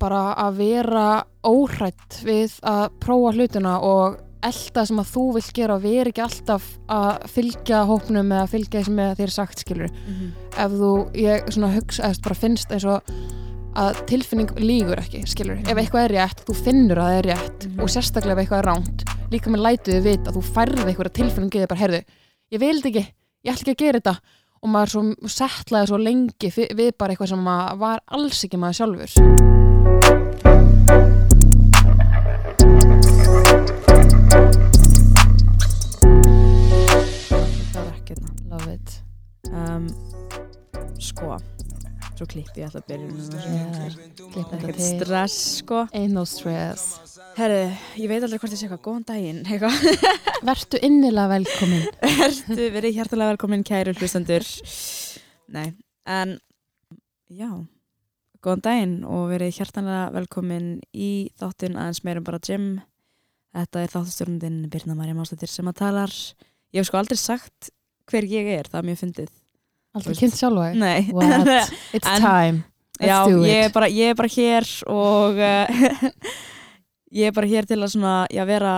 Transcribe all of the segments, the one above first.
bara að vera óhrætt við að prófa hlutina og elda sem að þú vilt gera og vera ekki alltaf að fylgja hópnum eða fylgja því sem þér sagt skilur ef þú, ég svona hugsa eða bara finnst eins og að tilfinning lígur ekki, skilur, ef eitthvað er rétt þú finnur að það er rétt Mhm. og sérstaklega ef eitthvað er ránt, líka með lætuðu vit að þú færði eitthvað tilfinning í þig bara, heyrðu ég vil þetta ekki, ég ætla ekki að gera þetta. Og maður svo settlaði svo lengi við bara eitthvað sem var alls ekki maður sjálfur Um, sko, svo klippi ég alltaf byrjun. yeah. Klipp þetta Ekkert til stress, sko. Ain't no stress Herru, ég veit aldrei hvort ég sé eitthvað, góðan daginn. Vertu innilega velkomin Ertu verið hjartalega velkomin kæru hlustendur Nei, en já, góðan daginn og verið hjartalega velkomin í þáttinn aðeins meirum bara gym Þetta er þáttustjórnundin Birna Marja Mástóttir sem að talar Ég hef sko aldrei sagt hver ég er, það er mjög fyndið Alltaf kynnt sjálfa þig. Nei, What? It's En- time Let's já, do ég er, it bara, ég er bara hér og uh, ég er bara hér til að svona, já, vera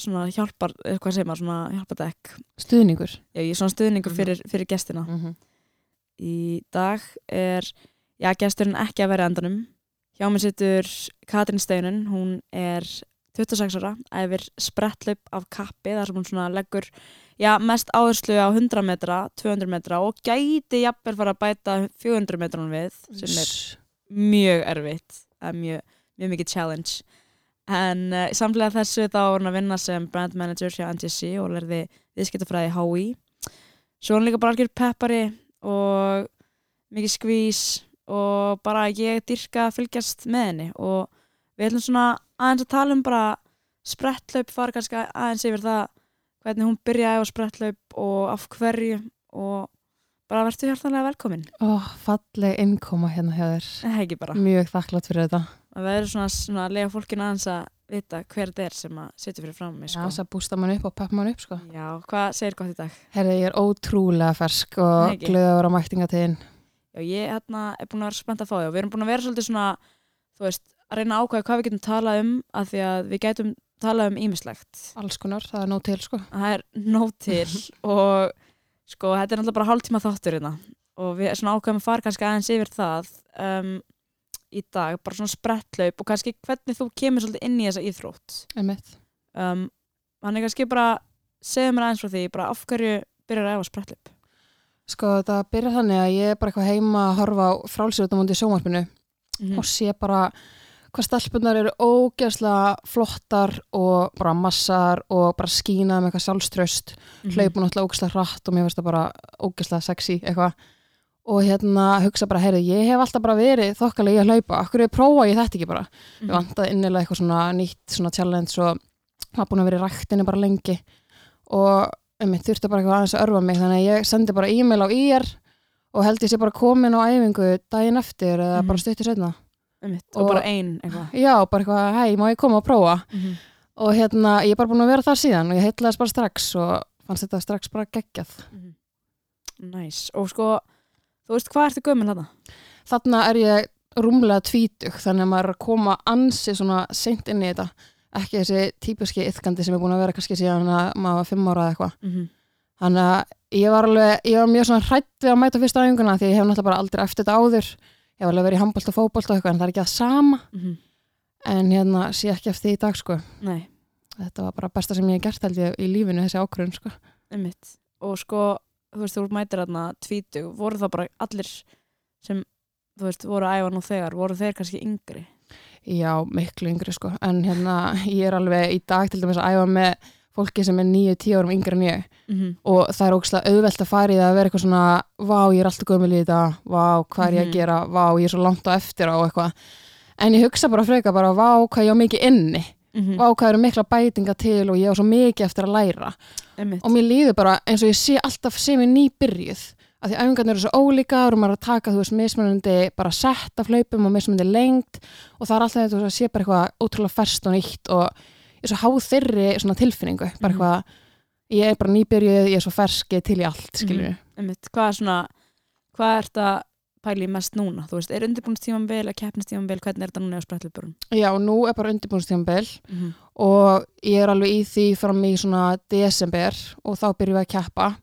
svona hjálpar, eh, hvað segir maður, svona hjálpadekk Stuðningur Já, ég er svona stuðningur Mhm. fyrir, fyrir gestina. mm -hmm. Í dag er, já, gesturinn ekki að vera endanum. Hjá mér situr Katrin Steinun, hún er 26 ára, æfir sprettlaup af kappi, þar sem hún svona leggur, já, mest áherslu á 100 metra, 200 metra og gæti jafnvel fara að bæta 400 metranum við, sem er mjög erfitt, er mjög, mjög mikið challenge. En uh, samlega þessu þá var hún að vinna sem brand manager hjá NTC og lærði viðskiptafræði HÍ. Svo hún líka bara algjör peppari og mikið skvís og bara ég dyrka að fylgjast með henni og við ætlum svona aðeins að tala um bara sprettlaup, fara kannski aðeins yfir það hvernig hún byrjaði á sprettlaup og af hverju og bara verður hjartanlega velkomin. Ó, falleg innkoma hérna hjá þér er. Mjög þakklátt fyrir þetta að það eru svona, svona að lega fólkinu aðeins að vita hver þetta er sem að setja fyrir fram mig, Já, sko. þess að bústa mann upp og peppa mann upp sko. Já, hvað segir gott í dag? Herði, ég er ótrúlega fersk og ekki. glöð að vera mæktinga til þín Já, ég hérna, er búin að vera spennt að fá þig og við erum búin að vera svolítið svona, þú veist, að reyna að ákvæða hvað við getum talað um af því að við getum talað um ímislegt. Alls konar, það er nóg til sko. Það er nóg til og sko, þetta er náttúrulega bara hálftíma þáttur hérna og við svona ákvæðum að fara kannski aðeins yfir það um, í dag, bara svona sprettlaup og kannski hvernig þú kemur svolítið inn í þessa íþrótt. Einmitt. um, hann er kannski bara segja mér aðeins frá því, bara af hverju byrjar að efa sprettlip Sko, þetta byrjar þannig að ég er bara eitthvað heima að horfa á frálsýrutamundi í sjónvarpinu mm. og sé bara hvað stelpunar eru ógeðslega flottar og bara massar og bara skína með eitthvað sjálfströst. Mhm. hlaupa náttúrulega ógeðslega hratt og mér finnst það bara ógeðslega sexy eitthvað. Og hérna hugsa bara, heyrðu, ég hef alltaf bara verið þokkalega í að hlaupa, akkur ég prófa ég þetta ekki bara? Mhm. ég vantaði innilega eitthvað svona nýtt svona challenge og var búin að vera í ræktinni bara lengi. Og um, þurfti bara eitthvað aðeins að örfa mig. Þannig að ég sendi bara e-mail á IR og held ég sé bara komin á æfingu daginn eftir eða Mhm. bara stuttir setna Einmitt, og, Og- bara ein eitthvað. Já, bara eitthvað, hei, má ég koma og prófa? Mm og hérna, ég er bara búin að vera þar síðan og ég heitlaðist bara strax og fannst þetta strax bara geggjað. Næs, og sko þú veist hvað ertu gömul þarna? þarna er ég rúmlega tvítug þannig að maður er að koma ansi svona seint inn í þetta. Ekki þessi típiski yfkandi sem er búin að vera kannski síðan að maður var fimm ára eða eitthvað. Mm -hmm. þannig að ég var alveg, ég var mjög svona hrætt við að mæta fyrsta æfinguna því ég hef náttúrulega bara aldrei eftir þetta áður ég hef alveg verið í handbólt og fótbólt og eitthvað en það er ekki það sama. En hérna sé ekki eftir því í dag sko. Nei, þetta var bara besta sem ég hef gert held ég í lífinu þessi ákvörðun sko. Einmitt. Og sko, þú veist, þú mætir þarna tvítug, voru það bara allir sem, þú veist, voru að æfa nú þegar voru þeir kannski yngri? Já, miklu yngri sko. En hérna ég er alveg í dag til dæmis að æfa með fólki sem er 9-10 árum yngri en ég. Mm -hmm. og það er ógslag auðvelt að fara í það að vera eitthvað svona vá, ég er alltaf gömul í þetta, vá, hvað er ég Mhm. að gera? Vá, ég er svo langt á eftir á eitthvað. En ég hugsa bara freka bara, vá, hvað ég á mikið inni. Mm vá, hvað eru mikla bætinga til og ég á svo mikið eftir að læra. Einmitt. Og mér líður bara eins og ég sé alltaf sem ég nýbyrjuð. Af því æfingarnir eru svo ólíkar og maður er að taka, þú veist, mismunandi bara sett af hlaupum og mismunandi lengt og það er alltaf þetta að sé bara eitthvað ótrúlega ferskt og nýtt og ég er svo háð þeirri svona tilfinningu, bara Mhm. eitthvað ég er bara nýbyrjuð, ég er svo fersk, ég er til í allt, skilur Mhm. einmitt, hvað er svona hvað er þetta pæli mest núna? Þú veist, er undirbúinstímanbil, er keppnistímanbil, hvernig er þetta núna á sprettlöpurum? Já, nú er bara undirbúinstímabil Mm -hmm. og ég er alveg í því fram í svona desember og þá byrjum við að keppa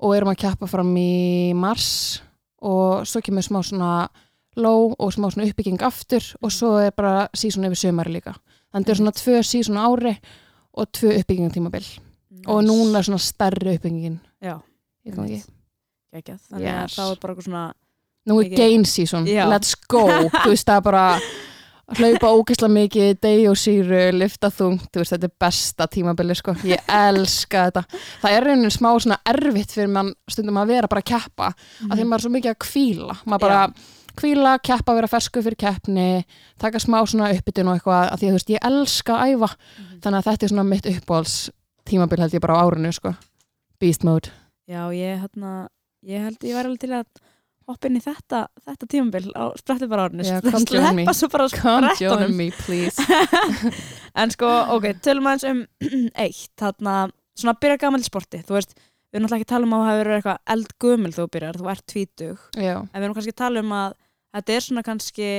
og erum að keppa fram í mars og svo kemur smá svona low og smá svona uppbygging aftur og svo er bara sísón yfir sömari líka þannig er svona tvö sísón á ári og tvö uppbyggingatímabil og núna er svona stærri uppbyggingin. Já, ég kom ekki. Geggjað. Þannig að þá er bara eitthvað svona, Nú er gain season, Já. let's go. Þú veist það er bara hlaupa ógeðslega mikið, degi og síru lifta þungt, þú veist þetta er besta tímabili sko, ég elska þetta. Það er raunin smá svona erfitt fyrir mann stundum að vera bara að keppa af því maður er svo mikið að kvíla maður bara kvíla, keppa, vera fersku fyrir keppni taka smá svona uppbytun og eitthvað því að þú veist, ég elska að æfa Mhm. þannig að þetta er svona mitt uppbóls tímabil held ég bara á árinu sko beast mode Já, ég, hérna, ég held ég væri alveg til að hoppa inn í þetta, þetta tímabil á. Já, come join me. Sleppa svo bara sprettunum. join me please en sko, ok, tölum aðeins um eitt, þarna, svona byrja gammal sporti, þú veist, við erum náttúrulega ekki að tala um að það hefur verið eitthvað eldgumil þú byrjar, þú ert tvítug, já, en við erum kannski að tala um að þetta er svona kannski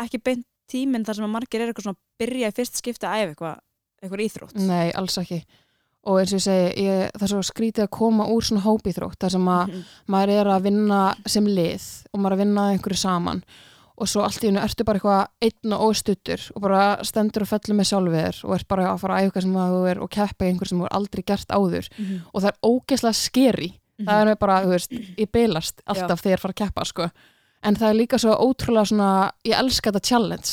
ekki beint tíminn þar sem að margir er eitthvað svona að byrja í fyrst skipti að æfa eitthvað, eitthvað íþrótt. nei, alls ekki og eins og ég segi, ég, það er svo skrítið að koma úr svona hópíþrótt, þar sem að Mhm. maður er að vinna sem lið og maður er að vinna einhverju saman og svo allt í hennu ertu bara eitthvað einn og óstuttur og bara stendur og fellur með sjálfið þér og ert bara að fara að æfa sem að þú er og keppa í einhver sem þú er aldrei gert áður. Mhm. og það er ógeðslega skeri það er bara, þú veist, ég beilast alltaf þegar er að fara að keppa, sko. En það er líka svo ótrúlega svona ég elska þetta challenge.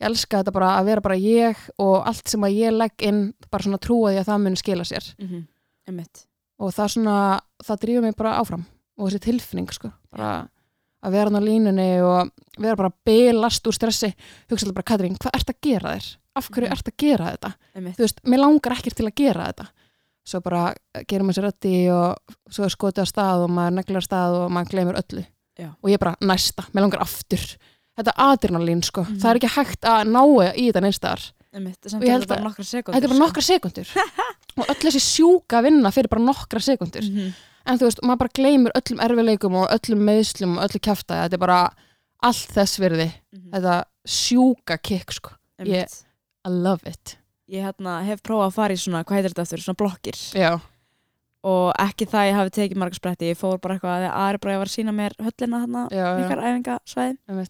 Ég elska þetta bara að vera bara ég og allt sem að ég legg inn bara svona trúa því að það muni skila sér. Mhm. Einmitt. og það svona, það drýfur mig bara áfram og þessi tilfinning sko. Bara að vera hann á línunni og vera bara belast úr stressi hugsa alltaf bara, Katrín, hvað ert að gera þér? af hverju Mhm. ert að gera þetta? Einmitt. þú veist, mér langar ekkert til að gera þetta svo bara gerir maður sér ötti og svo er skotið að stað og maður neglar stað og maður gleymur öllu Já. og ég bara næsta, mér langar aftur þetta adrenalín sko, Mhm. það er ekki hægt að ná í þetta Einmitt. Og ég er held að- þetta er bara nokkra sekundur og öll þessi sjúka vinna fyrir bara nokkra sekundur Mhm. En þú veist, maður bara gleymur öllum erfileikum og öllum meðslum og öllu kjafta þetta er bara allt þess virði. Mhm. þetta sjúka kikk sko. Ég-. I love it. Ég hérna, hef prófað að fara í svona, hvað heitir þetta aftur, svona blokkir. Já, og ekki það að ég hafi tekið marga spretti, ég fór bara eitthvað að Ari bara var að sína mér höllina já, ykkar æfingasvæði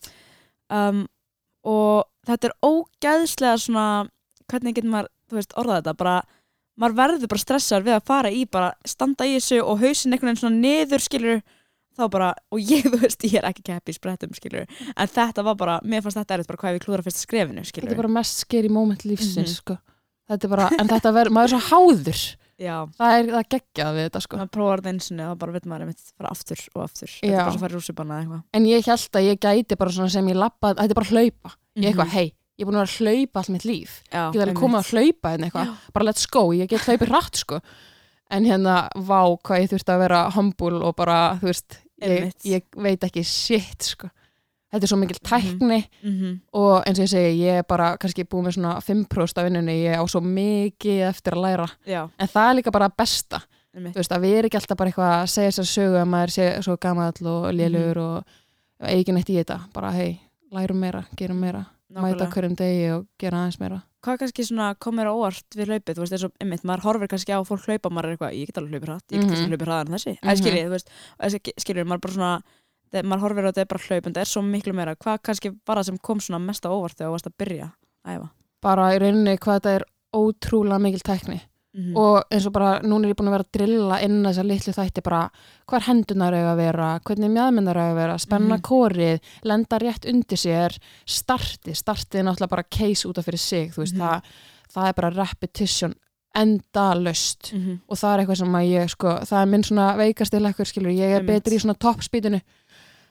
um, og þetta er ógæðslega svona, hvernig getur maður, þú veist, orðað þetta, bara maður verður bara stressaður við að fara í bara standa í þessu og hausin einhvern veginn svona niður skilur þá bara, og ég, þú veist, ég er ekki keppi í sprettum skilur, en þetta var bara mér fannst þetta erfitt bara hvað ég klúðra fyrst skrefinu skilur þetta er bara mest skeri moment lífsins Mhm. sko. þetta er bara, en þetta verður, maður er svo háður. Já, það er það geggjað við þetta sko. Maður prófar þetta eins og þá bara veit maður einmitt fara aftur og aftur. Þetta Já. er bara svo í eða eitthvað. En ég held að ég gæti bara svona sem ég lappa þetta er bara hlaupa, ég Mhm. eitthvað, hei ég er búin að vera að hlaupa allt mitt líf. Já, ég get alveg komið að hlaupa en eitthvað. Já. bara let's go, ég get hlaupið rætt sko. En hérna, vá, hvað ég þurfti að vera humble og bara, þú veist ég, ég veit ekki shit sko. Þetta er svo mikil tækni Mhm. og eins og ég segi, ég er bara kannski búið með svona 5% af vinnunni, ég á svo mikið eftir að læra, já, en það er líka bara besta, einmitt. Þú veist, að við erum ekki alltaf bara eitthvað að segja þessar sögu að maður sé svo gamall og lélugur Mhm. og eigin eitt í þetta, bara hei lærum meira, gerum meira, mæta Nákvæmlega. hverjum degi og gera aðeins meira hvað kannski svona komir á óvart við hlaupið, þú veist, eins og einmitt, maður horfir kannski á fólk hlaupa, maður er eitthvað, ég get alveg hlaupið hratt, ég get Mhm. kannski hlaupið hraðar en þessi, Mhm. eða skiljið, þú veist, skiljið, maður bara svona, maður horfir á þetta bara hlaup, en það er svo miklu meira, hvað kannski var það sem kom svona mest á óvart þegar þú varst að byrja æfa? bara í rauninni hvað þetta er ótrúlega mikil tækni Mhm. og eins og bara núna er ég búin að vera að drilla inn þessar litlu þætti bara hvar hendunar eiga að vera, hvernig mjöðmennar eiga að vera, spenna Mhm. kórið lenda rétt undir sér starti, startið er náttúrulega bara case út af fyrir sig, veist, Mhm. það, það er bara repetition endalöst Mhm. og það er eitthvað sem að ég sko, það er minn svona veikasti lekkur skilur, ég er betri í svona toppspítinu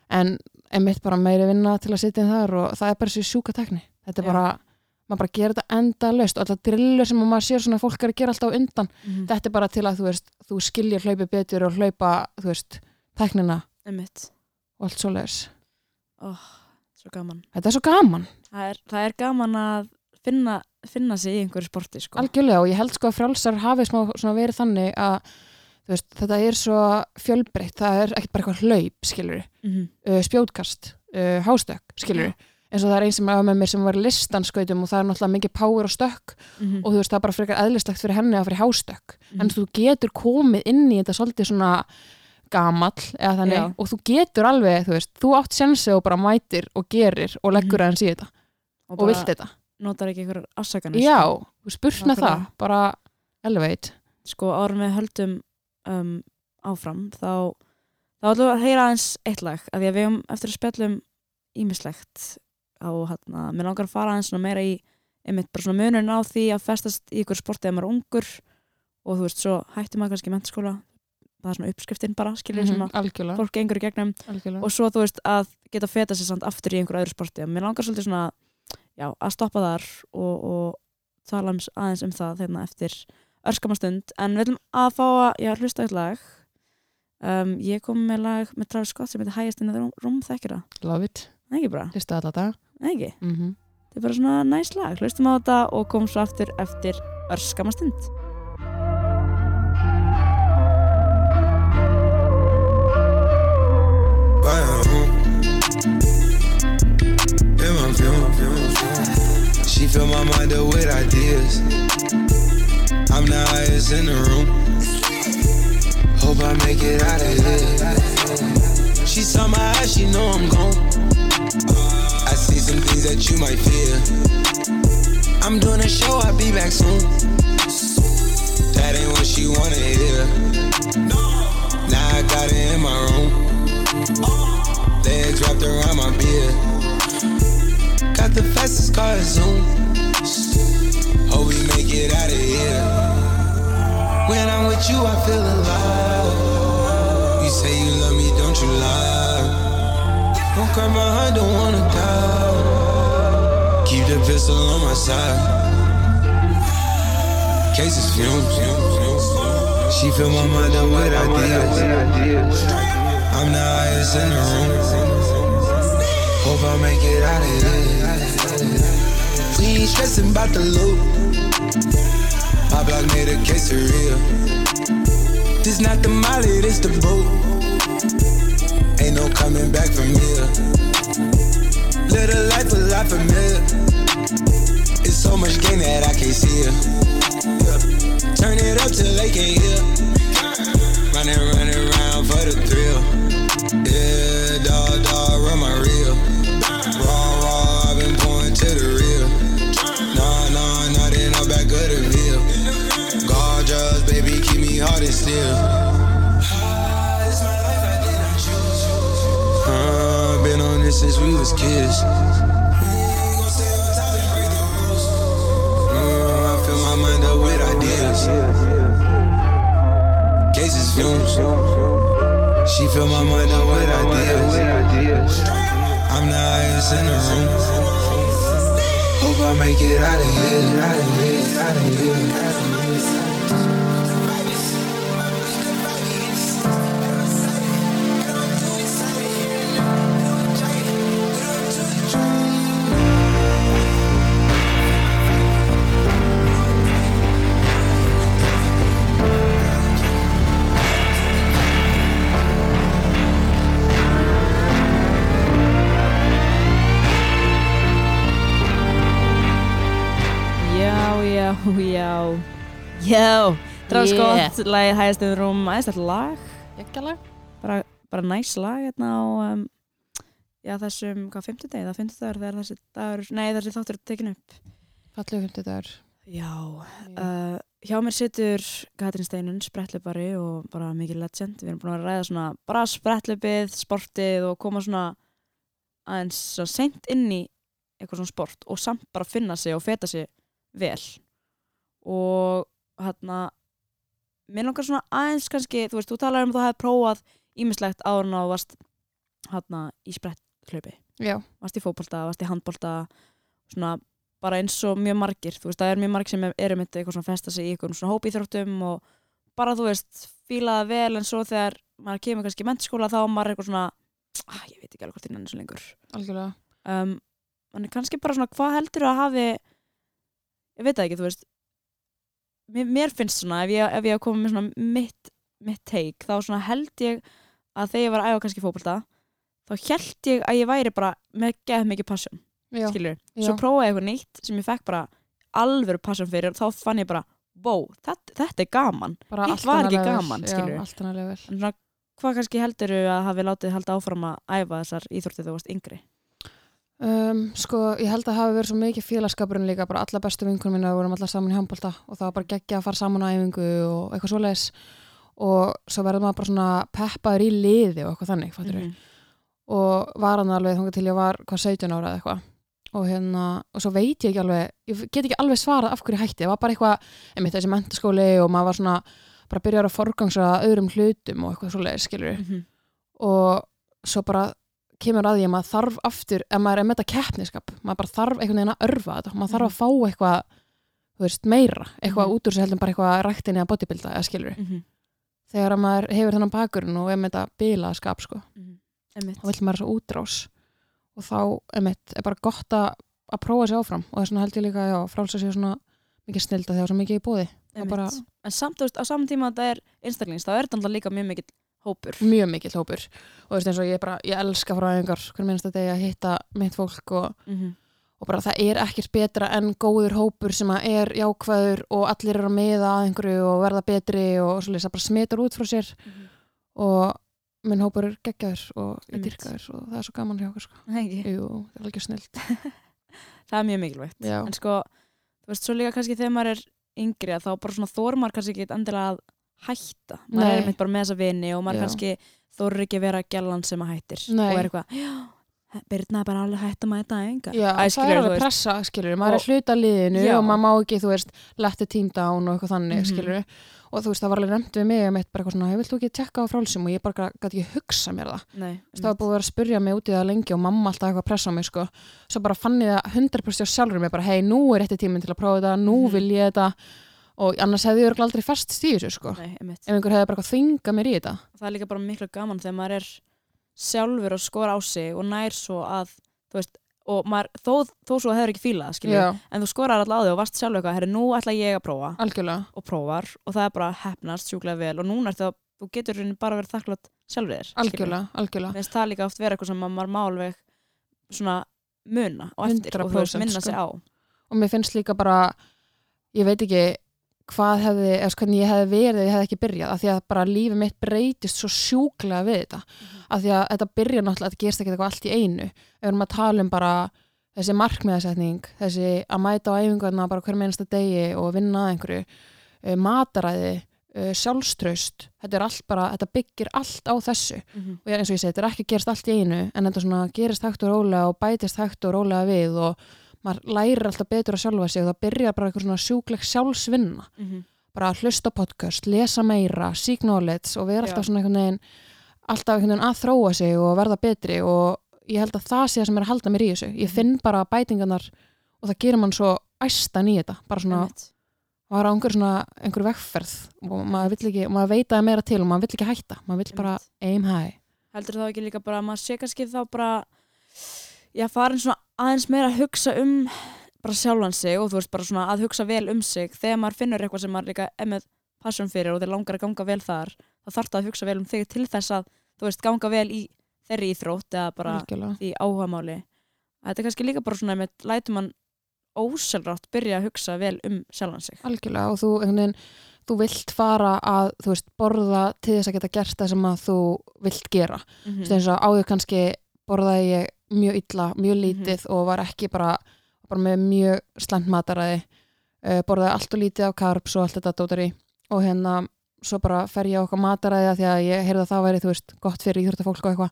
en einmitt bara meiri vinna til að sitja inn þar og það er bara þessi sjúka tekni þetta er Já. bara, maður bara gerir þetta endalaust og alltaf drillur sem maður sér svona fólk er að gera alltaf undan, Mhm. þetta er bara til að þú veist, þú skilja hlaupi betur og hlaupa þú veist, teknina einmitt, og allt svoleiðis. Oh, svo gaman. Þetta er svo gaman, það er, það er gaman að finna, finna sig í einhverju sporti, sko. Algjörlega og ég held sko að frjálsar hafi smá svona verið þannig að veist, þetta er svo fjölbreytt, það er ekkert bara eitthvað hlaup skilur, Mhm. uh, spjótkast uh, hástökk, skilur eins og það er einn sem er með mér sem var listanskautum og það er náttúrulega mikið power og stökk Mhm. og þú veist, það er bara frekar eðlistakt fyrir henni að fyrir hástökk Mhm. en þú getur komið inn í þetta svolítið svona gamall eða þannig Já. og þú getur alveg, þú veist, þú átt sensi og bara mætir og gerir og leggur Mhm. aðeins í þetta og, vilt þetta notar ekki einhverjar afsakanir Já, sko. spurna það, Nákvæmlega. bara elevate sko árum við höldum um, áfram þá þá ætlum við að heyra aðeins eitt lag af því að við höfum eftir að spjallum ímislegt á hérna, mér langar að fara aðeins meira í einmitt bara svona munurinn á því að festast í ykkur sporti ef maður er ungur og þú veist, svo hættum maður kannski í mentaskóla það er svona uppskriftin bara, skiljið sem að fólk gengur í gegnum. Algjörlega. og svo þú veist að geta feta sér samt aftur í einhver öðru sporti. Og mér langar svolítið svona já, að stoppa þar og, og tala aðeins um það þegar eftir örskamastund en við ætlum að fá að já, hlusta eitt lag. Um, ég kom með lag með Travis Scott sem heitir Highest in the Room, room þekkir það, love it, hlusta alla Nei, ekki mm -hmm. þetta er bara svona næs lag, hlustum á þetta og komum svo aftur eftir örskamastund She fill my mind up with ideas. I'm the highest in the room. Hope I make it out of here. She saw my eyes, she know I'm gone. Some things that you might fear. I'm doing a show, I'll be back soon. That ain't what she wanna hear. Now I got it in my room. Legs wrapped around my beard. Got the fastest car Zoom. Hope we make it out of here. When I'm with you, I feel alive. You say you love me, don't you lie? Don't cry my heart, don't wanna die. Keep the pistol on my side. Cases fumes. She fill my mind up with ideas. I'm the highest in the room. Hope I make it out of here. We ain't stressing about the loot. My block made a case of real. This not the molly, this the boat. Ain't no coming back from here. Live life a lot familiar. It's so much gain that I can't see it. Turn it up till they can't hear. Running, running around for the thrill. Since we was kids. Uh, I fill my mind up with ideas. Cases fumes. She fill my mind up with ideas. I'm the highest in the room. Hope I make it out of here, out of here, out of here. Já, Travis Yeah. Scott lagið Highest in the Room, aðeins lag. Bara, bara næs lag hérna á um, já, þessum, hvað, fimmtudegi, það fimmtudagur þegar þessi dagur, nei, þessi þáttur er tekin upp. Fallegu 50 dagur Já, uh, hjá mér situr Katrin Steinun, sprettlöpari og bara mikið legend, við erum búin að ræða svona bara sprettlöpið, sportið og koma svona aðeins svona seint inn í eitthvað svona sport og samt bara finna sig og feta sig vel. Og hérna mér langar svona aðeins kannski þú veist, þú talar um að þú hefði prófað ímislegt að þú varst hérna í spretthlaupi Já, varst í fótbolta, varst í handbolta svona bara eins og mjög margir þú veist, það er mjög margir sem eru myndið eitthvað svona festa sig í eitthvað svona hópíþróttum og bara þú veist, fíla það vel en svo þegar maður kemur kannski í mentaskóla þá er maður eitthvað svona ah, ég veit ekki alveg hvort ég nenni svo lengur. Algjörlega. Um, kannski bara svona hvað heldur að hafi ég veit ekki, þú veist mér, finnst svona ef ég, ef ég komið með svona mitt mitt take þá svona held ég að þegar ég var að æfa kannski fótbolta þá held ég að ég væri bara með geð mikið passion já, skilur, já. svo prófaði ég eitthvað nýtt sem ég fekk bara alvöru passion fyrir þá fann ég bara, wow, þetta, þetta er gaman. Bara hitt var ekki gaman, já, annað level. en svona, hvað kannski heldur að hafi látið halda áfram að æfa þessar íþróttið þú varst yngri Um, sko, ég held að hafi verið svo mikið félagskapurinn líka, bara alla bestu vinkunum minna vorum alla saman í handbólta og það var bara geggja að fara saman á æfingu og eitthvað svoleiðis. Og svo verður maður bara svona peppaður í liði og eitthvað þannig, fattur Mhm. og var hann alveg þangað til ég var hvað 17 ára eða eitthvað. Og hérna, og svo veit ég ekki alveg ég get ekki alveg svarað af hverju hætti. Það var bara eitthvað, einmitt þessi mentaskóli og maður var svona, bara byrjar að forgangsa öðrum hlutum og eitthvað svoleiðis, skilur Mhm. og svo bara kemur að því að maður þarf aftur ef maður er með þetta keppniskap maður bara þarf einhvern veginn að örfa þetta maður þarf að fá eitthvað þú veist, meira, eitthvað Mhm. út úr sér heldur bara eitthvað ræktinni að bodybuilda eða skilur Mhm. þegar að maður hefur þennan bakurinn og er með þetta bilaða skap sko, Mhm. Einmitt. þá vill maður svo útrás og þá einmitt, er bara gott að, að prófa sér áfram og þess vegna held ég líka já, frálsa sér svona mikið snilda þegar svo mikið í Einmitt. bara- en samt, þú veist, á saman tíma að þetta er einstaklings, þá er þetta líka mjög mikill hópur. Mjög mikill hópur. Og þú veist eins og ég bara, ég elska fræðingar hvernig minnst þetta að hitta mitt fólk og Mhm. og bara það er ekkert betra en góður hópur sem að er jákvæður og allir eru að miða að einhverju og verða betri og svolítið það bara smitar út frá sér. Mhm. og minn hópur er geggjaður og er dyrkaður og það er svo gaman hjá okkur sko. Jú, það er alveg snilt það er mjög mikilvægt. Já, en sko, þú veist, svo líka kannski þegar maður er yngri að þá bara svona þormar kannski ekki endilega að hætta. Maður er bara með þessa vini og maður kannski þorur ekki að vera gælan sem að hættir. Nei. og er eitthvað, já, Birna er bara alveg hætt að mæta enga Já það er alveg pressa, skilur maður Og- er hluta liðinu Já. og maður má ekki, þú veist, let the team down og eitthvað þannig, Mhm. skilur og þú veist, það var alveg nefnt við mig um eitt bara eitthvað svona, vilt þú ekki tekka á frálsum? Og ég bara gæti ekki hugsa mér það. Nei, það var búið að vera að spurja mig út í það lengi og mamma alltaf eitthvað að pressa á mig sko. svo bara fann ég það 100% á sjálfur mig bara hei, nú er rétti tíminn til að prófa þetta nú Mhm. vil ég þetta og annars hefði ég aldrei fast stíð þessu sko. Nei, ef einhver hefði bara þingað mér í þetta. Það er líka bara miklu gaman þegar maður er sjálfur að skora á sig og nær svo að þú veist, og maður, þó, þó svo hefur ekki fílað en þú skorar alltaf á þig og varst sjálfur eitthvað, herri, nú ætla ég að prófa. Algjörlega. Og prófar og það er bara hefnast sjúklega vel. Og núna er það, þú getur rauninni bara verið þakklátt sjálfur þér finnst það líka oft vera eitthvað sem maður má alveg svona muna og eftir og þú veist 100% minna sko. sig á. Og mér finnst líka bara ég veit ekki hvað hefði, eða hvernig ég hefði verið ef ég hefði ekki byrjað, af því að bara lífið mitt breytist svo sjúklega við þetta. Af því að þetta byrja náttúrulega, þetta gerst ekki eitthvað allt í einu. Við erum að tala um bara þessi markmiðasetning, þessi að mæta á æfingarna bara hver meinasta degi og vinna að einhverju, uh, mataræði uh, sjálfströst, þetta er allt bara þetta byggir allt á þessu. Og ég- eins og ég segi, þetta er ekki gerst allt í einu en þetta svona gerist hægt og rólega og bætist hægt og rólega við og maður lærir alltaf betur að sjálfa sig og það byrjar bara eitthvað svona sjúkleg sjálfsvinna bara að hlusta podcast, lesa meira seek knowledge og vera Já. alltaf svona einhvern veginn alltaf einhvern veginn að þróa sig og verða betri og ég held að það sé það sem er að halda mér í þessu ég Mhm. finn bara bætingarnar og það gerir mann svo æstan í þetta bara svona Einmitt. var á einhver svona einhver vegferð og maður vill ekki, maður veit að það er meira til og maður vill ekki hætta, maður vill bara aim high heldur þá ekki líka bara að maður sé kannski þá bara já, farin svona aðeins meira að hugsa um bara sjálfan sig og þú veist bara svona að hugsa vel um sig þegar maður finnur eitthvað sem maður líka er með passion fyrir og þeir langar að ganga vel þar þá þarf það að hugsa vel um þig til þess að þú veist ganga vel í þeirri íþrótt eða bara algjörlega. í áhugamáli þetta er kannski líka bara svona með lætur mann ósjálfrátt byrja að hugsa vel um sjálfan sig algjörlega og þú, veginn, þú vilt fara að þú veist, borða til þess að geta gert það sem að þú vilt gera mm mm. eins og áður kannski borðaði ég mjög illa, mjög lítið og var ekki bara, bara með mjög slæmt mataræði uh, borðaði allt og lítið af carbs og allt þetta dótari og hérna svo bara fer ég á okkar mataræði af því að ég heyrði að það væri, þú veist, gott fyrir íþjóttafólk og eitthvað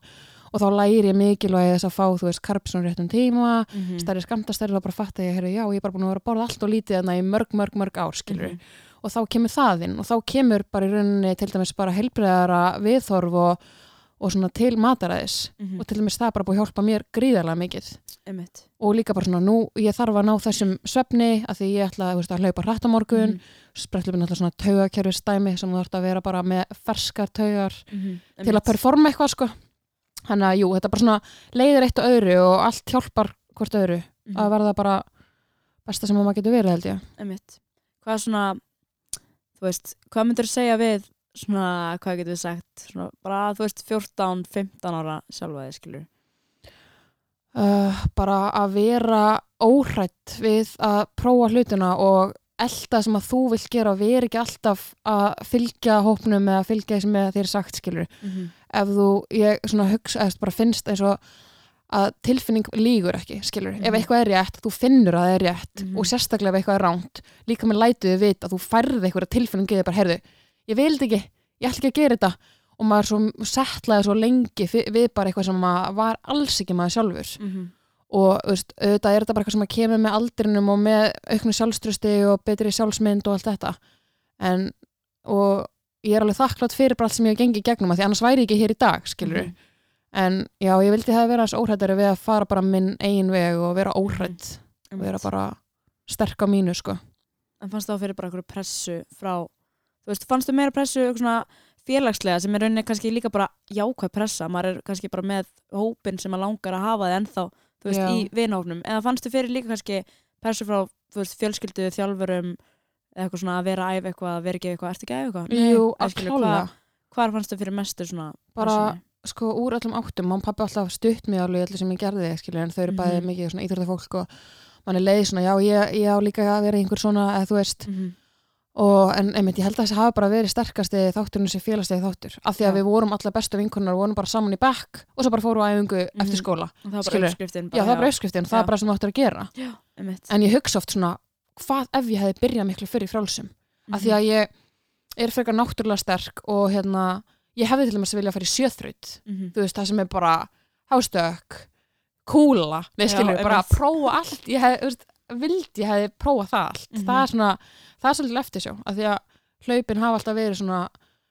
og þá læri ég mikilvægi þess að fá, þú veist, á réttum tíma -hmm. stærri skamtastærri og bara fatt að ég heyrði, já, ég er bara búin að vera að borða allt og lítið þarna í mörg, mörg, mörg ár, skilur Mhm. og þá kemur það inn og þá kemur bara í rauninni til dæmis bara heilbriðara viðþorf og, og svona til mataræðis Mhm. og til dæmis það er bara búið að hjálpa mér gríðarlega mikið Einmitt. og líka bara svona nú, ég þarf að ná þessum svefni að því ég ætla veist, að hlaupa hratt á morgun Mhm. sprettlöfin alltaf svona taugakerfi stæmi sem þú þarf að vera bara með ferskar taugar Mhm. til að performa eitthvað sko þannig að jú, þetta bara svona leiðir eitt og öðru og allt hjálpar hvort öðru Mhm. að verða bara besta sem maður getur verið held ég Einmitt. Hvað er svona, þú veist, hvað myndir þú segja við svona, hvað getur við sagt svona, bara, þú veist, 14-15 ára sjálfa þig, skilur uh, bara að vera óhrætt við að prófa hlutina og elda sem að þú vilt gera og veri ekki alltaf að fylgja hópnum eða fylgja því sem þér sagt skilur mm -hmm. ef þú, ég svona hugsa eða bara finnst eins og að tilfinning lígur ekki, skilur, ef Mhm. eitthvað er rétt þú finnur að það er rétt Mhm. og sérstaklega ef eitthvað er ránt, líka með lætuði vit að þú færði eitthvað tilfinning þig bara, heyrðu ég vil þetta ekki, ég ætla ekki að gera þetta. Og maður svo settlaði svo lengi við bara eitthvað sem var alls ekki maður sjálfur. Mm -hmm. og veist, auðvitað er þetta bara eitthvað sem kemur með aldrinum og með auknu sjálfströsti og betri sjálfsmynd og allt þetta. En, og ég er alveg þakklátt fyrir bara allt sem ég hef gengið gegnum að því annars væri ég ekki hér í dag, skilur Mhm. en já, ég vildi það vera þess óhrættari við að fara bara minn eigin veg og vera óhrætt og vera bara sterk á mínu, sko. En fannst þá fyrir bara einhverju pressu frá, þú veist, fannst þú meira pressu félagslega sem er rauninni kannski líka bara jákvæð pressa, maður er kannski bara með hópin sem maður langar að hafa þið ennþá, þú veist, Já. í vinahópnum, eða fannst þú fyrir líka kannski pressu frá, þú veist, fjölskyldu, þjálfurum, eitthvað svona að vera æfa eitthvað, að vera ekki eitthvað, ertu ekki að eitthvað? Jú, að klála hvað- fannst þú fyrir mestur svona Bara- pressunni? sko úr öllum áttum, mann pappi alltaf stutt mig alveg öllu sem ég gerði, skilur, en þau eru bæði Mhm. mikið svona íþróttafólk og mann er leið svona, já, ég, ég á líka að vera einhver svona, eða þú veist Mhm. Og en einmitt, ég held að þessi hafa bara verið sterkasti þátturinn sem félagstegi þáttur af því að Já. við vorum alla bestu vinkunar og vorum bara saman í bekk og svo bara fórum við á æfingu Mhm. eftir skóla Og það var bara uppskriftin. já, það var bara uppskriftin, það er bara sem þú áttur að gera Já, en ég hugsa oft svona, hvað ef ég hefði byrjað miklu fyrir frálsum, af Mhm. því að ég er frekar náttúrulega sterk og hérna, ég hefði til dæmis vilja að fara í sjöþraut Mhm. þú veist, það sem er bara hástökk, kúla Já, skilur, bara prófa allt ég hef, vildi ég hefði prófa það allt Mhm. það er svona, það er svolítið eftir sjó af því að hlaupin hafa alltaf verið svona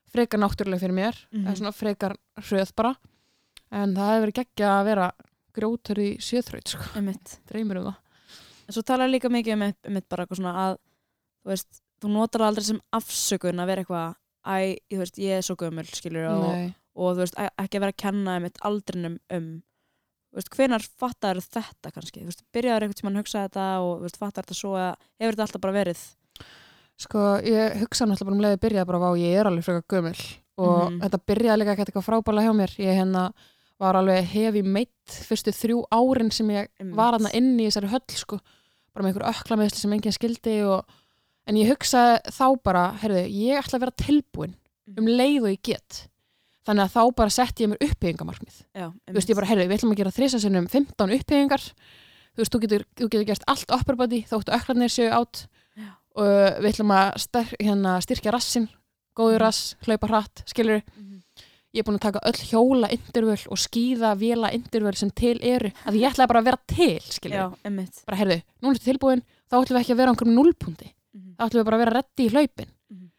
frekar náttúrulega fyrir mér Mhm. eða svona frekar hröð bara. En það hefur verið geggja að vera grjótur í sjöþraut, sko, dreymir um það. En svo talar líka mikið um eitt bara eitthvað svona að þú veist, þú notar aldrei sem afsökun að vera eitthvað æ, þú veist, ég er svo gömul, skilur og, og þú veist, e- ekki að vera að kenna um eitt aldrinum um þú veist, hvenar fattar þetta kannski, þú veist, byrjaður eitthvað sem hann hugsa þetta og þú veist, fattar þetta svo að hefur þetta alltaf bara verið Sko, ég hugsa náttúrulega bara um leiði byrjað bara á ég er alveg frekar gömul. Og Mhm. þetta byrjaði líka ekkert eitthvað frábælega hjá mér. Ég hérna var alveg hefi meitt fyrstu þrjú árin sem ég Einmitt. var hann inni í þessari höll sko, bara með einhver öklameðsli sem enginn skildi og, en ég hugsaði þá bara, heyrðu, ég ætla að vera tilbúin um leið og ég get. Þannig að þá bara setti ég mér upphyggingamarkmið Já, þú veist, ég bara, heyrðu, við ætlum að gera þrisa sinnum 15 upphyggingar þú veist, þú getur, þú getur gert allt upper body þóttu öklarnir séu átt. Og við ætlum að styr, hérna, styrkja rassin góður Mhm. rass, hlaupa hratt, skilur Mhm. ég er búin að taka öll hjóla intervöl og skýða vela intervöl sem til eru að ég ætlaði bara að vera til, skilur Já, bara, heyrðu, núna ertu tilbúin þá ætlum við ekki að vera á einhverjum núlpunkti Mhm. þá ætlum við bara að vera reddi í hlaupin Mhm.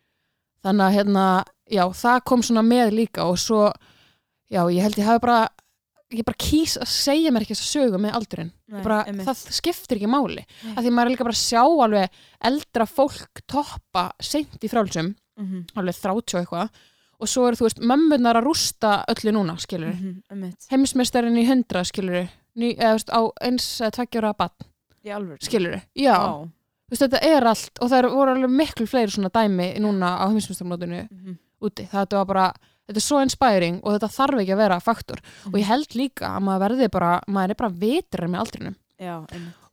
þannig að hérna, já, það kom svona með líka og svo, já, ég held ég hafi bara ég bara kýs að segja mér ekki þess að sögu með aldurinn. Nei, bara, það skiptir ekki máli. Nei. af því maður er líka bara að sjá alveg eldra fólk toppa seint í frálsum, Mhm. alveg 30 og eitthvað og svo eru þú veist, mömmunar að rústa öllu núna, skilur Mhm, Einmitt. Heimsmeistarinn í 100, skilur Ný, eða, veist, á eins eða tveggjóra bann, alveg skilur já, veist, þetta er allt og það voru alveg miklu fleiri svona dæmi núna á heimsmeistarmótinu Mhm. úti, þetta var bara þetta er svo inspiring og þetta þarf ekki að vera faktor og ég held líka að maður verði bara maður er bara vitrar með aldrinum. Já,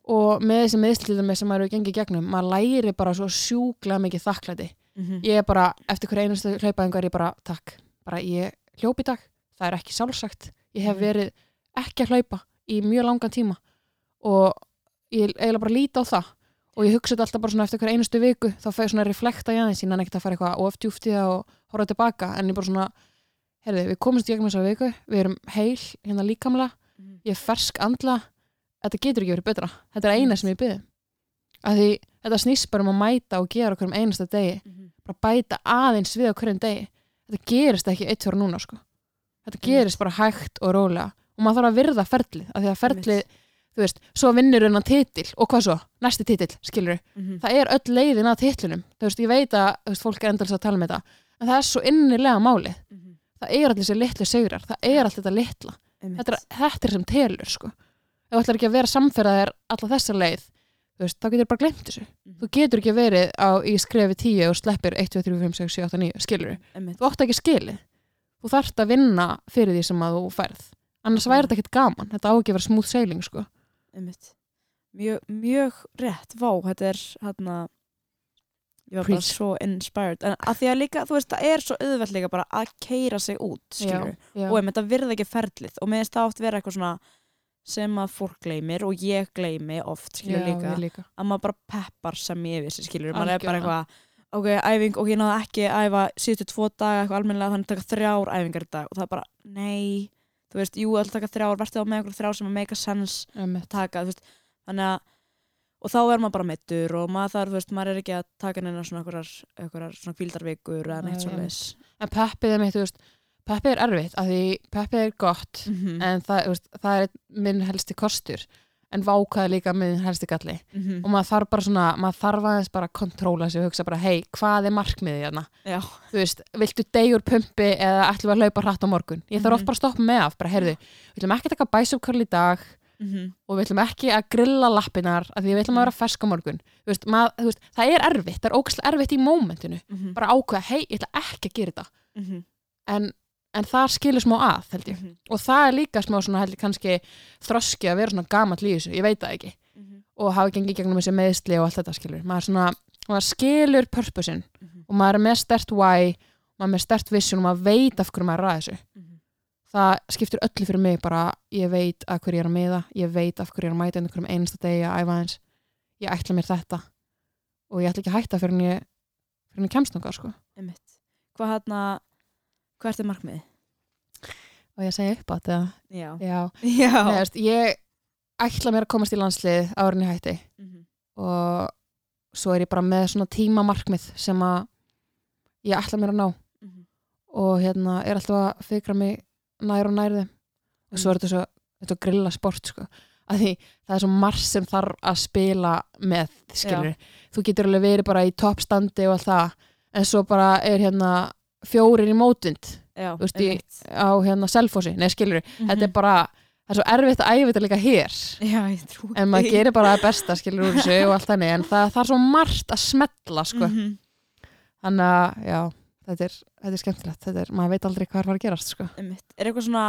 og með þessi meðslítið sem maður hefur gengið gegnum, maður læri bara svo sjúklega mikið þakklæti. Mhm. ég er bara, eftir hverja einustu hlaupaðingar ég bara, takk, bara ég hljóp í dag. Það er ekki sjálfsagt. Ég hef Mhm. verið ekki að hlaupa í mjög langan tíma. Og ég eiginlega bara líti á það. Og ég hugsa þetta alltaf bara eftir hverja einustu viku þá fæði svona reflekta í aðeins síðan ekkert að fara eitthvað of djúft í það og horfa tilbaka en ég bara svona, heyrðu, við komumst í gegnum þessa viku, við erum heil hérna líkamlega, Mhm. ég er fersk andla þetta getur ekki verið betra. Þetta er eina sem ég byrði að því þetta snýst bara um að mæta og gera okkur um einasta degi. Mhm. bara bæta aðeins við á hverjum degi. Þetta gerist ekki eitt fyrir núna sko. þetta gerist bara hægt og rólega. Og maður þarf að virða ferlið af því að ferlið, þú veist, svo vinnur hennan titil og hvað svo, næsti titil, skilur Mhm. það er öll leiðin að titlinum. Þú veist, ég veit að veist, fólk er endalist að tala með þetta en það er svo innilega málið. Mhm. það er allir þessi litlu sigrar, það er allt þetta litla. Þetta er, þetta er sem telur sko. ef þú ætlar ekki að vera samferðaðir alla þessa leið þú veist, þá getur bara glemt þessu. Mhm. þú getur ekki verið á, í skrefi 10 og sleppir 1, 2, 3, 5, 6, 7, 8, 9 skilur einmitt, þú átt ekki skilið. Þú þarft að vinna fyrir því sem að þú færð. Annars væri þetta ekkert gaman, þetta á ekki að vera smooth sailing sko. mjög, mjög rétt, vá, þetta er hérna ég var Preach. bara svo inspired. En að því að líka, þú veist, það er svo auðvelt líka bara að keira sig út, skilur já, og einmitt að virða ekki ferlið. Og meðist það oft vera eitthvað svona sem að fólk gleymir og ég gleymi oft, skilur já, líka. ég líka. að maður bara peppar sem ég vissi, skilur maður er bara Algjörlega. eitthvað ok, æfing, ok, ég náði ekki að æfa síðustu tvo daga eitthvað almennilega þannig að taka þrjár æfingar í dag. Og það er bara, nei þú veist, jú, alltaf taka þrjár, verður á með einhver þrjár sem að make a sense Einmitt. taka, þú veist, þannig að og þá er maður bara meittur og maður þarf, veist, maður er ekki að taka neina svona einhverjar svona kvíldarvikur eða neitt Nei. svona leis en peppið er mitt, þú veist peppið er erfitt, af því peppið er gott mm en það, veist, það er minn helsti kostur en vákaði líka minn helsti galli -hmm. og maður þarf bara svona, maður þarf aðeins bara að kontróla sig og hugsa bara, hei, hvað er markmiðið hérna? já, Þú veist, viltu degjur pumpi eða ætlum við að hlaupa hratt á morgun? Ég þarf Mhm. oft bara að stoppa með af, bara, heyrðu, við ætlum ekki að taka bæsupkarl í dag mm og við ætlum ekki að grilla lappinar af því við ætlum að vera fersk á morgun veist, mað, veist, það er erfitt, það er ógæslega erfitt í mómentinu, -hmm. bara ákveða hei, ég ætla ekki að gera þetta -hmm. en, en það skilur smá að, held ég Mhm. og það er líka smá svona, held ég kannski þroski að vera svona gamall í þessu, ég veit það ekki Mhm. og hafa gengið gegnum þessi meðsli og allt þetta skilur maður, svona, maður skilur purposin Mhm. og maður er með stert why maður er með stert vision og maður veit af hverju maður er að þessu Mhm. Það skiptir öllu fyrir mig bara ég veit að hverju ég er að miða ég veit af hverju ég er að mæta einhverjum einasta degi að æfa eins ég ætla mér þetta og ég ætla ekki að hætta fyrir en ég fyrir en ég kemst nokkað sko. Hvað hérna, hvert er markmiðið? og ég segi upp á þetta Já. já, Já. Nei, veist, ég ætla mér að komast í landslið árin í hætti Mhm. og svo er ég bara með svona tímamarkmið sem að ég ætla mér að ná Mhm. og hérna er alltaf að fikra mig nær og nær þeim og svo er þetta svo, þetta er grilla sport sko. Að því það er svo margt sem þarf að spila með, þú getur alveg verið bara í toppstandi og allt það en svo bara er hérna fjórir í mótvind Já, veist, í- á hérna selfossi, nei skilur þetta er Mhm. bara, það er svo erfitt að æfa þetta líka hér. Já, en maður gerir bara það besta skilur úr þessu og allt þannig en það, það er svo margt að smetla sko. -hmm. þannig að já, þetta er, þetta er skemmtilegt þetta er, maður veit aldrei hvað er að fara að gerast sko. Einmitt. Er eitthvað svona,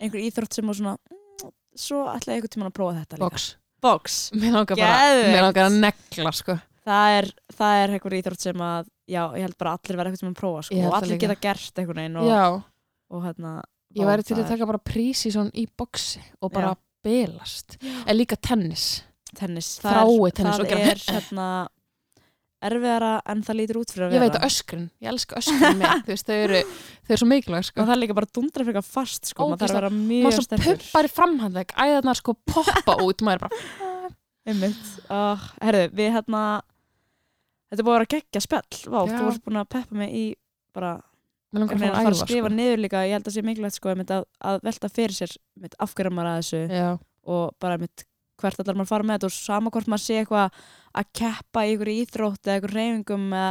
einhver íþrótt sem er svona mm, svo ætla ég eitthvað tíma að prófa þetta líka box, Box mér langar bara Geðveikt. mér langar að negla sko. Það er, það er eitthvað íþrótt sem að já, ég held bara allir verða eitthvað tíma að prófa sko, Ég held og það allir líka. geta gert eitthvað neginn og, já, og hérna ég væri til það að taka bara prísi svona í boxi og bara Já. belast en líka tennis tennis Þrái tennis það og gera- er hérna erfiðara en það lítur út fyrir að ég vera veit að öskrin, ég elska öskrin með. Þú veist, þau eru, þau eru svo mikilvæg sko. og það er líka bara dundra fyrir eitthvað fast sko, maður þarf að vera maður mjög svo sterkur. pumpar í framhandleg æðarnar sko poppa út. Maður er bara, Einmitt. Uh, herðu, við hérna þetta er búið að vera geggja spjall. Vá, þú varst búin að peppa mig í bara, mér langar að fara að æfa skrifa sko. niður líka. Ég held að sé mikilvægt sko, að, að velta fyrir sér maður já, og bara einmitt, hvert allar maður að fara með þetta og sama hvort maður sé eitthvað að keppa í ykkur íþrótt eða ykkur reyfingum eða,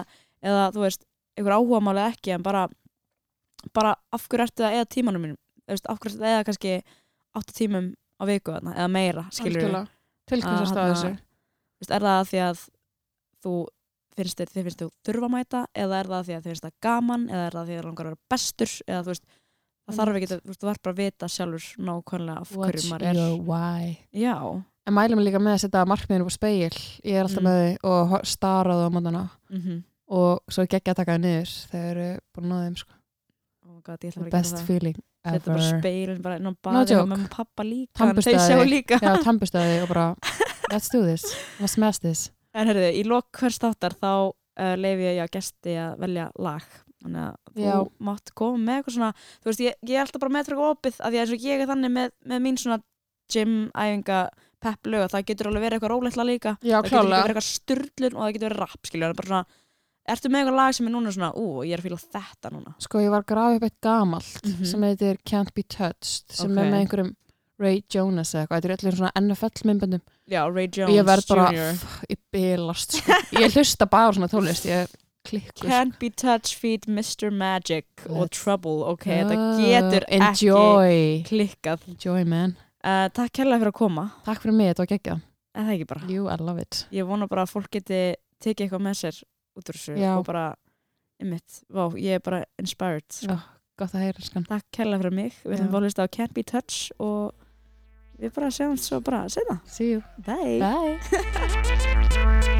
eða þú veist, ykkur áhugamáli ekki en bara, bara af hverju ertu að eða tímanum mínum? Veist, af hverju ertu að eða kannski 8 tímum á viku eða meira, skilur algjörlega. til hvers Að að staða þessu. veist, er það að því að þú finnst þér, þið finnst þú þurfa að mæta eða er það að því að þið finnst það gaman eða er það að því að þið langar að vera bestur eða þú veist, það þarf ekki, þú veist, þú verður bara að vita sjálfur nákvæmlega af hverju what's maður er. your why. Já, en mælum líka með að setja markmiðinu på speil ég er alltaf Mm. með þau og ho- stara á það mótana. Mm og svo geggja að taka það niður þegar eru búin að þeim sko. oh god, bara best það. feeling þetta bara ever. speilin, bara inn á No baði og joke. með pappa líka, þau sjá líka. Já, tampustæði og bara let's do this, let's smash this. En herriði, í lok hvers þáttar þá uh, leifi ég að gesti að velja lag. Þannig að þú Já. mátt koma með eitthvað svona þú veist, ég, ég er alltaf bara með eitthvað opið af því að og ég er þannig með, með mín svona gym, æfinga, pepp lög það getur alveg verið eitthvað róleitla líka já, það getur líka verið eitthvað styrlun og það getur verið rap skilja, bara svona Ertu með eitthvað lag sem er núna svona, ú, ég er að fíla þetta núna? sko ég var að grafa upp eitt gamalt Mhm. sem heitir Can't Be Touched sem Ok. er með einhverjum Ray Jonas eða eitthvað, þetta er allir svona NFL myndböndum Já, Ray og Jones ég verð bara, Jr. pff, ég bilast sko. ég hlusta bara á svona tónlist ég er klikkur sko. Can't be touch feet Mr. Magic og Let's Trouble, ok, þetta getur ekki enjoy, klikkað. enjoy man Uh, takk kærlega fyrir að koma, takk fyrir mig, þetta var geggja en það ekki bara. you, I love it. Ég vona bara að fólk geti tekið eitthvað með sér út úr þessu Já. og bara, einmitt, vá, ég er bara inspired sko. Já, gott að heyra skan takk kærlega fyrir mig, við að hlusta á Can't Be Touch og við bara sjáum svo bara setna, See you. Bye. Bye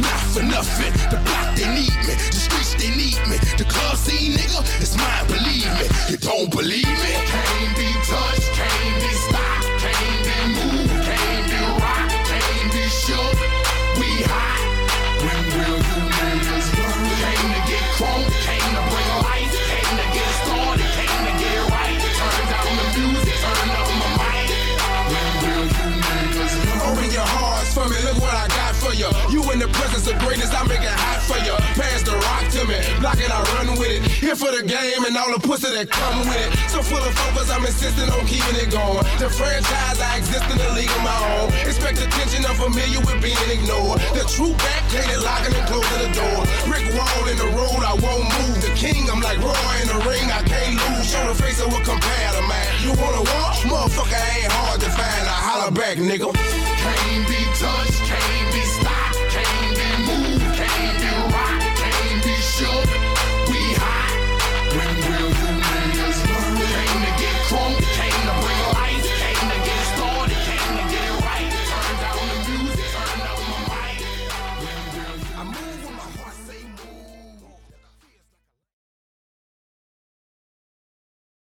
Not for nothing. The block, they need me. The streets, they need me. The club scene, nigga, it's mine, believe me. You don't believe me? for the game and all the pussy that come with it. So full of focus, I'm insisting on keeping it going. The franchise, I exist in the league of my own. Expect attention, I'm familiar with being ignored. The true back gated, locking and closing the door. Brick Wall in the road, I won't move. The king, I'm like Roy in the ring, I can't lose. Show the face of a competitor, man. You wanna watch? Motherfucker, I ain't hard to find. I holler back, nigga. Can't be touched, can't be stopped, can't be moved, can't be rocked, can't be shook.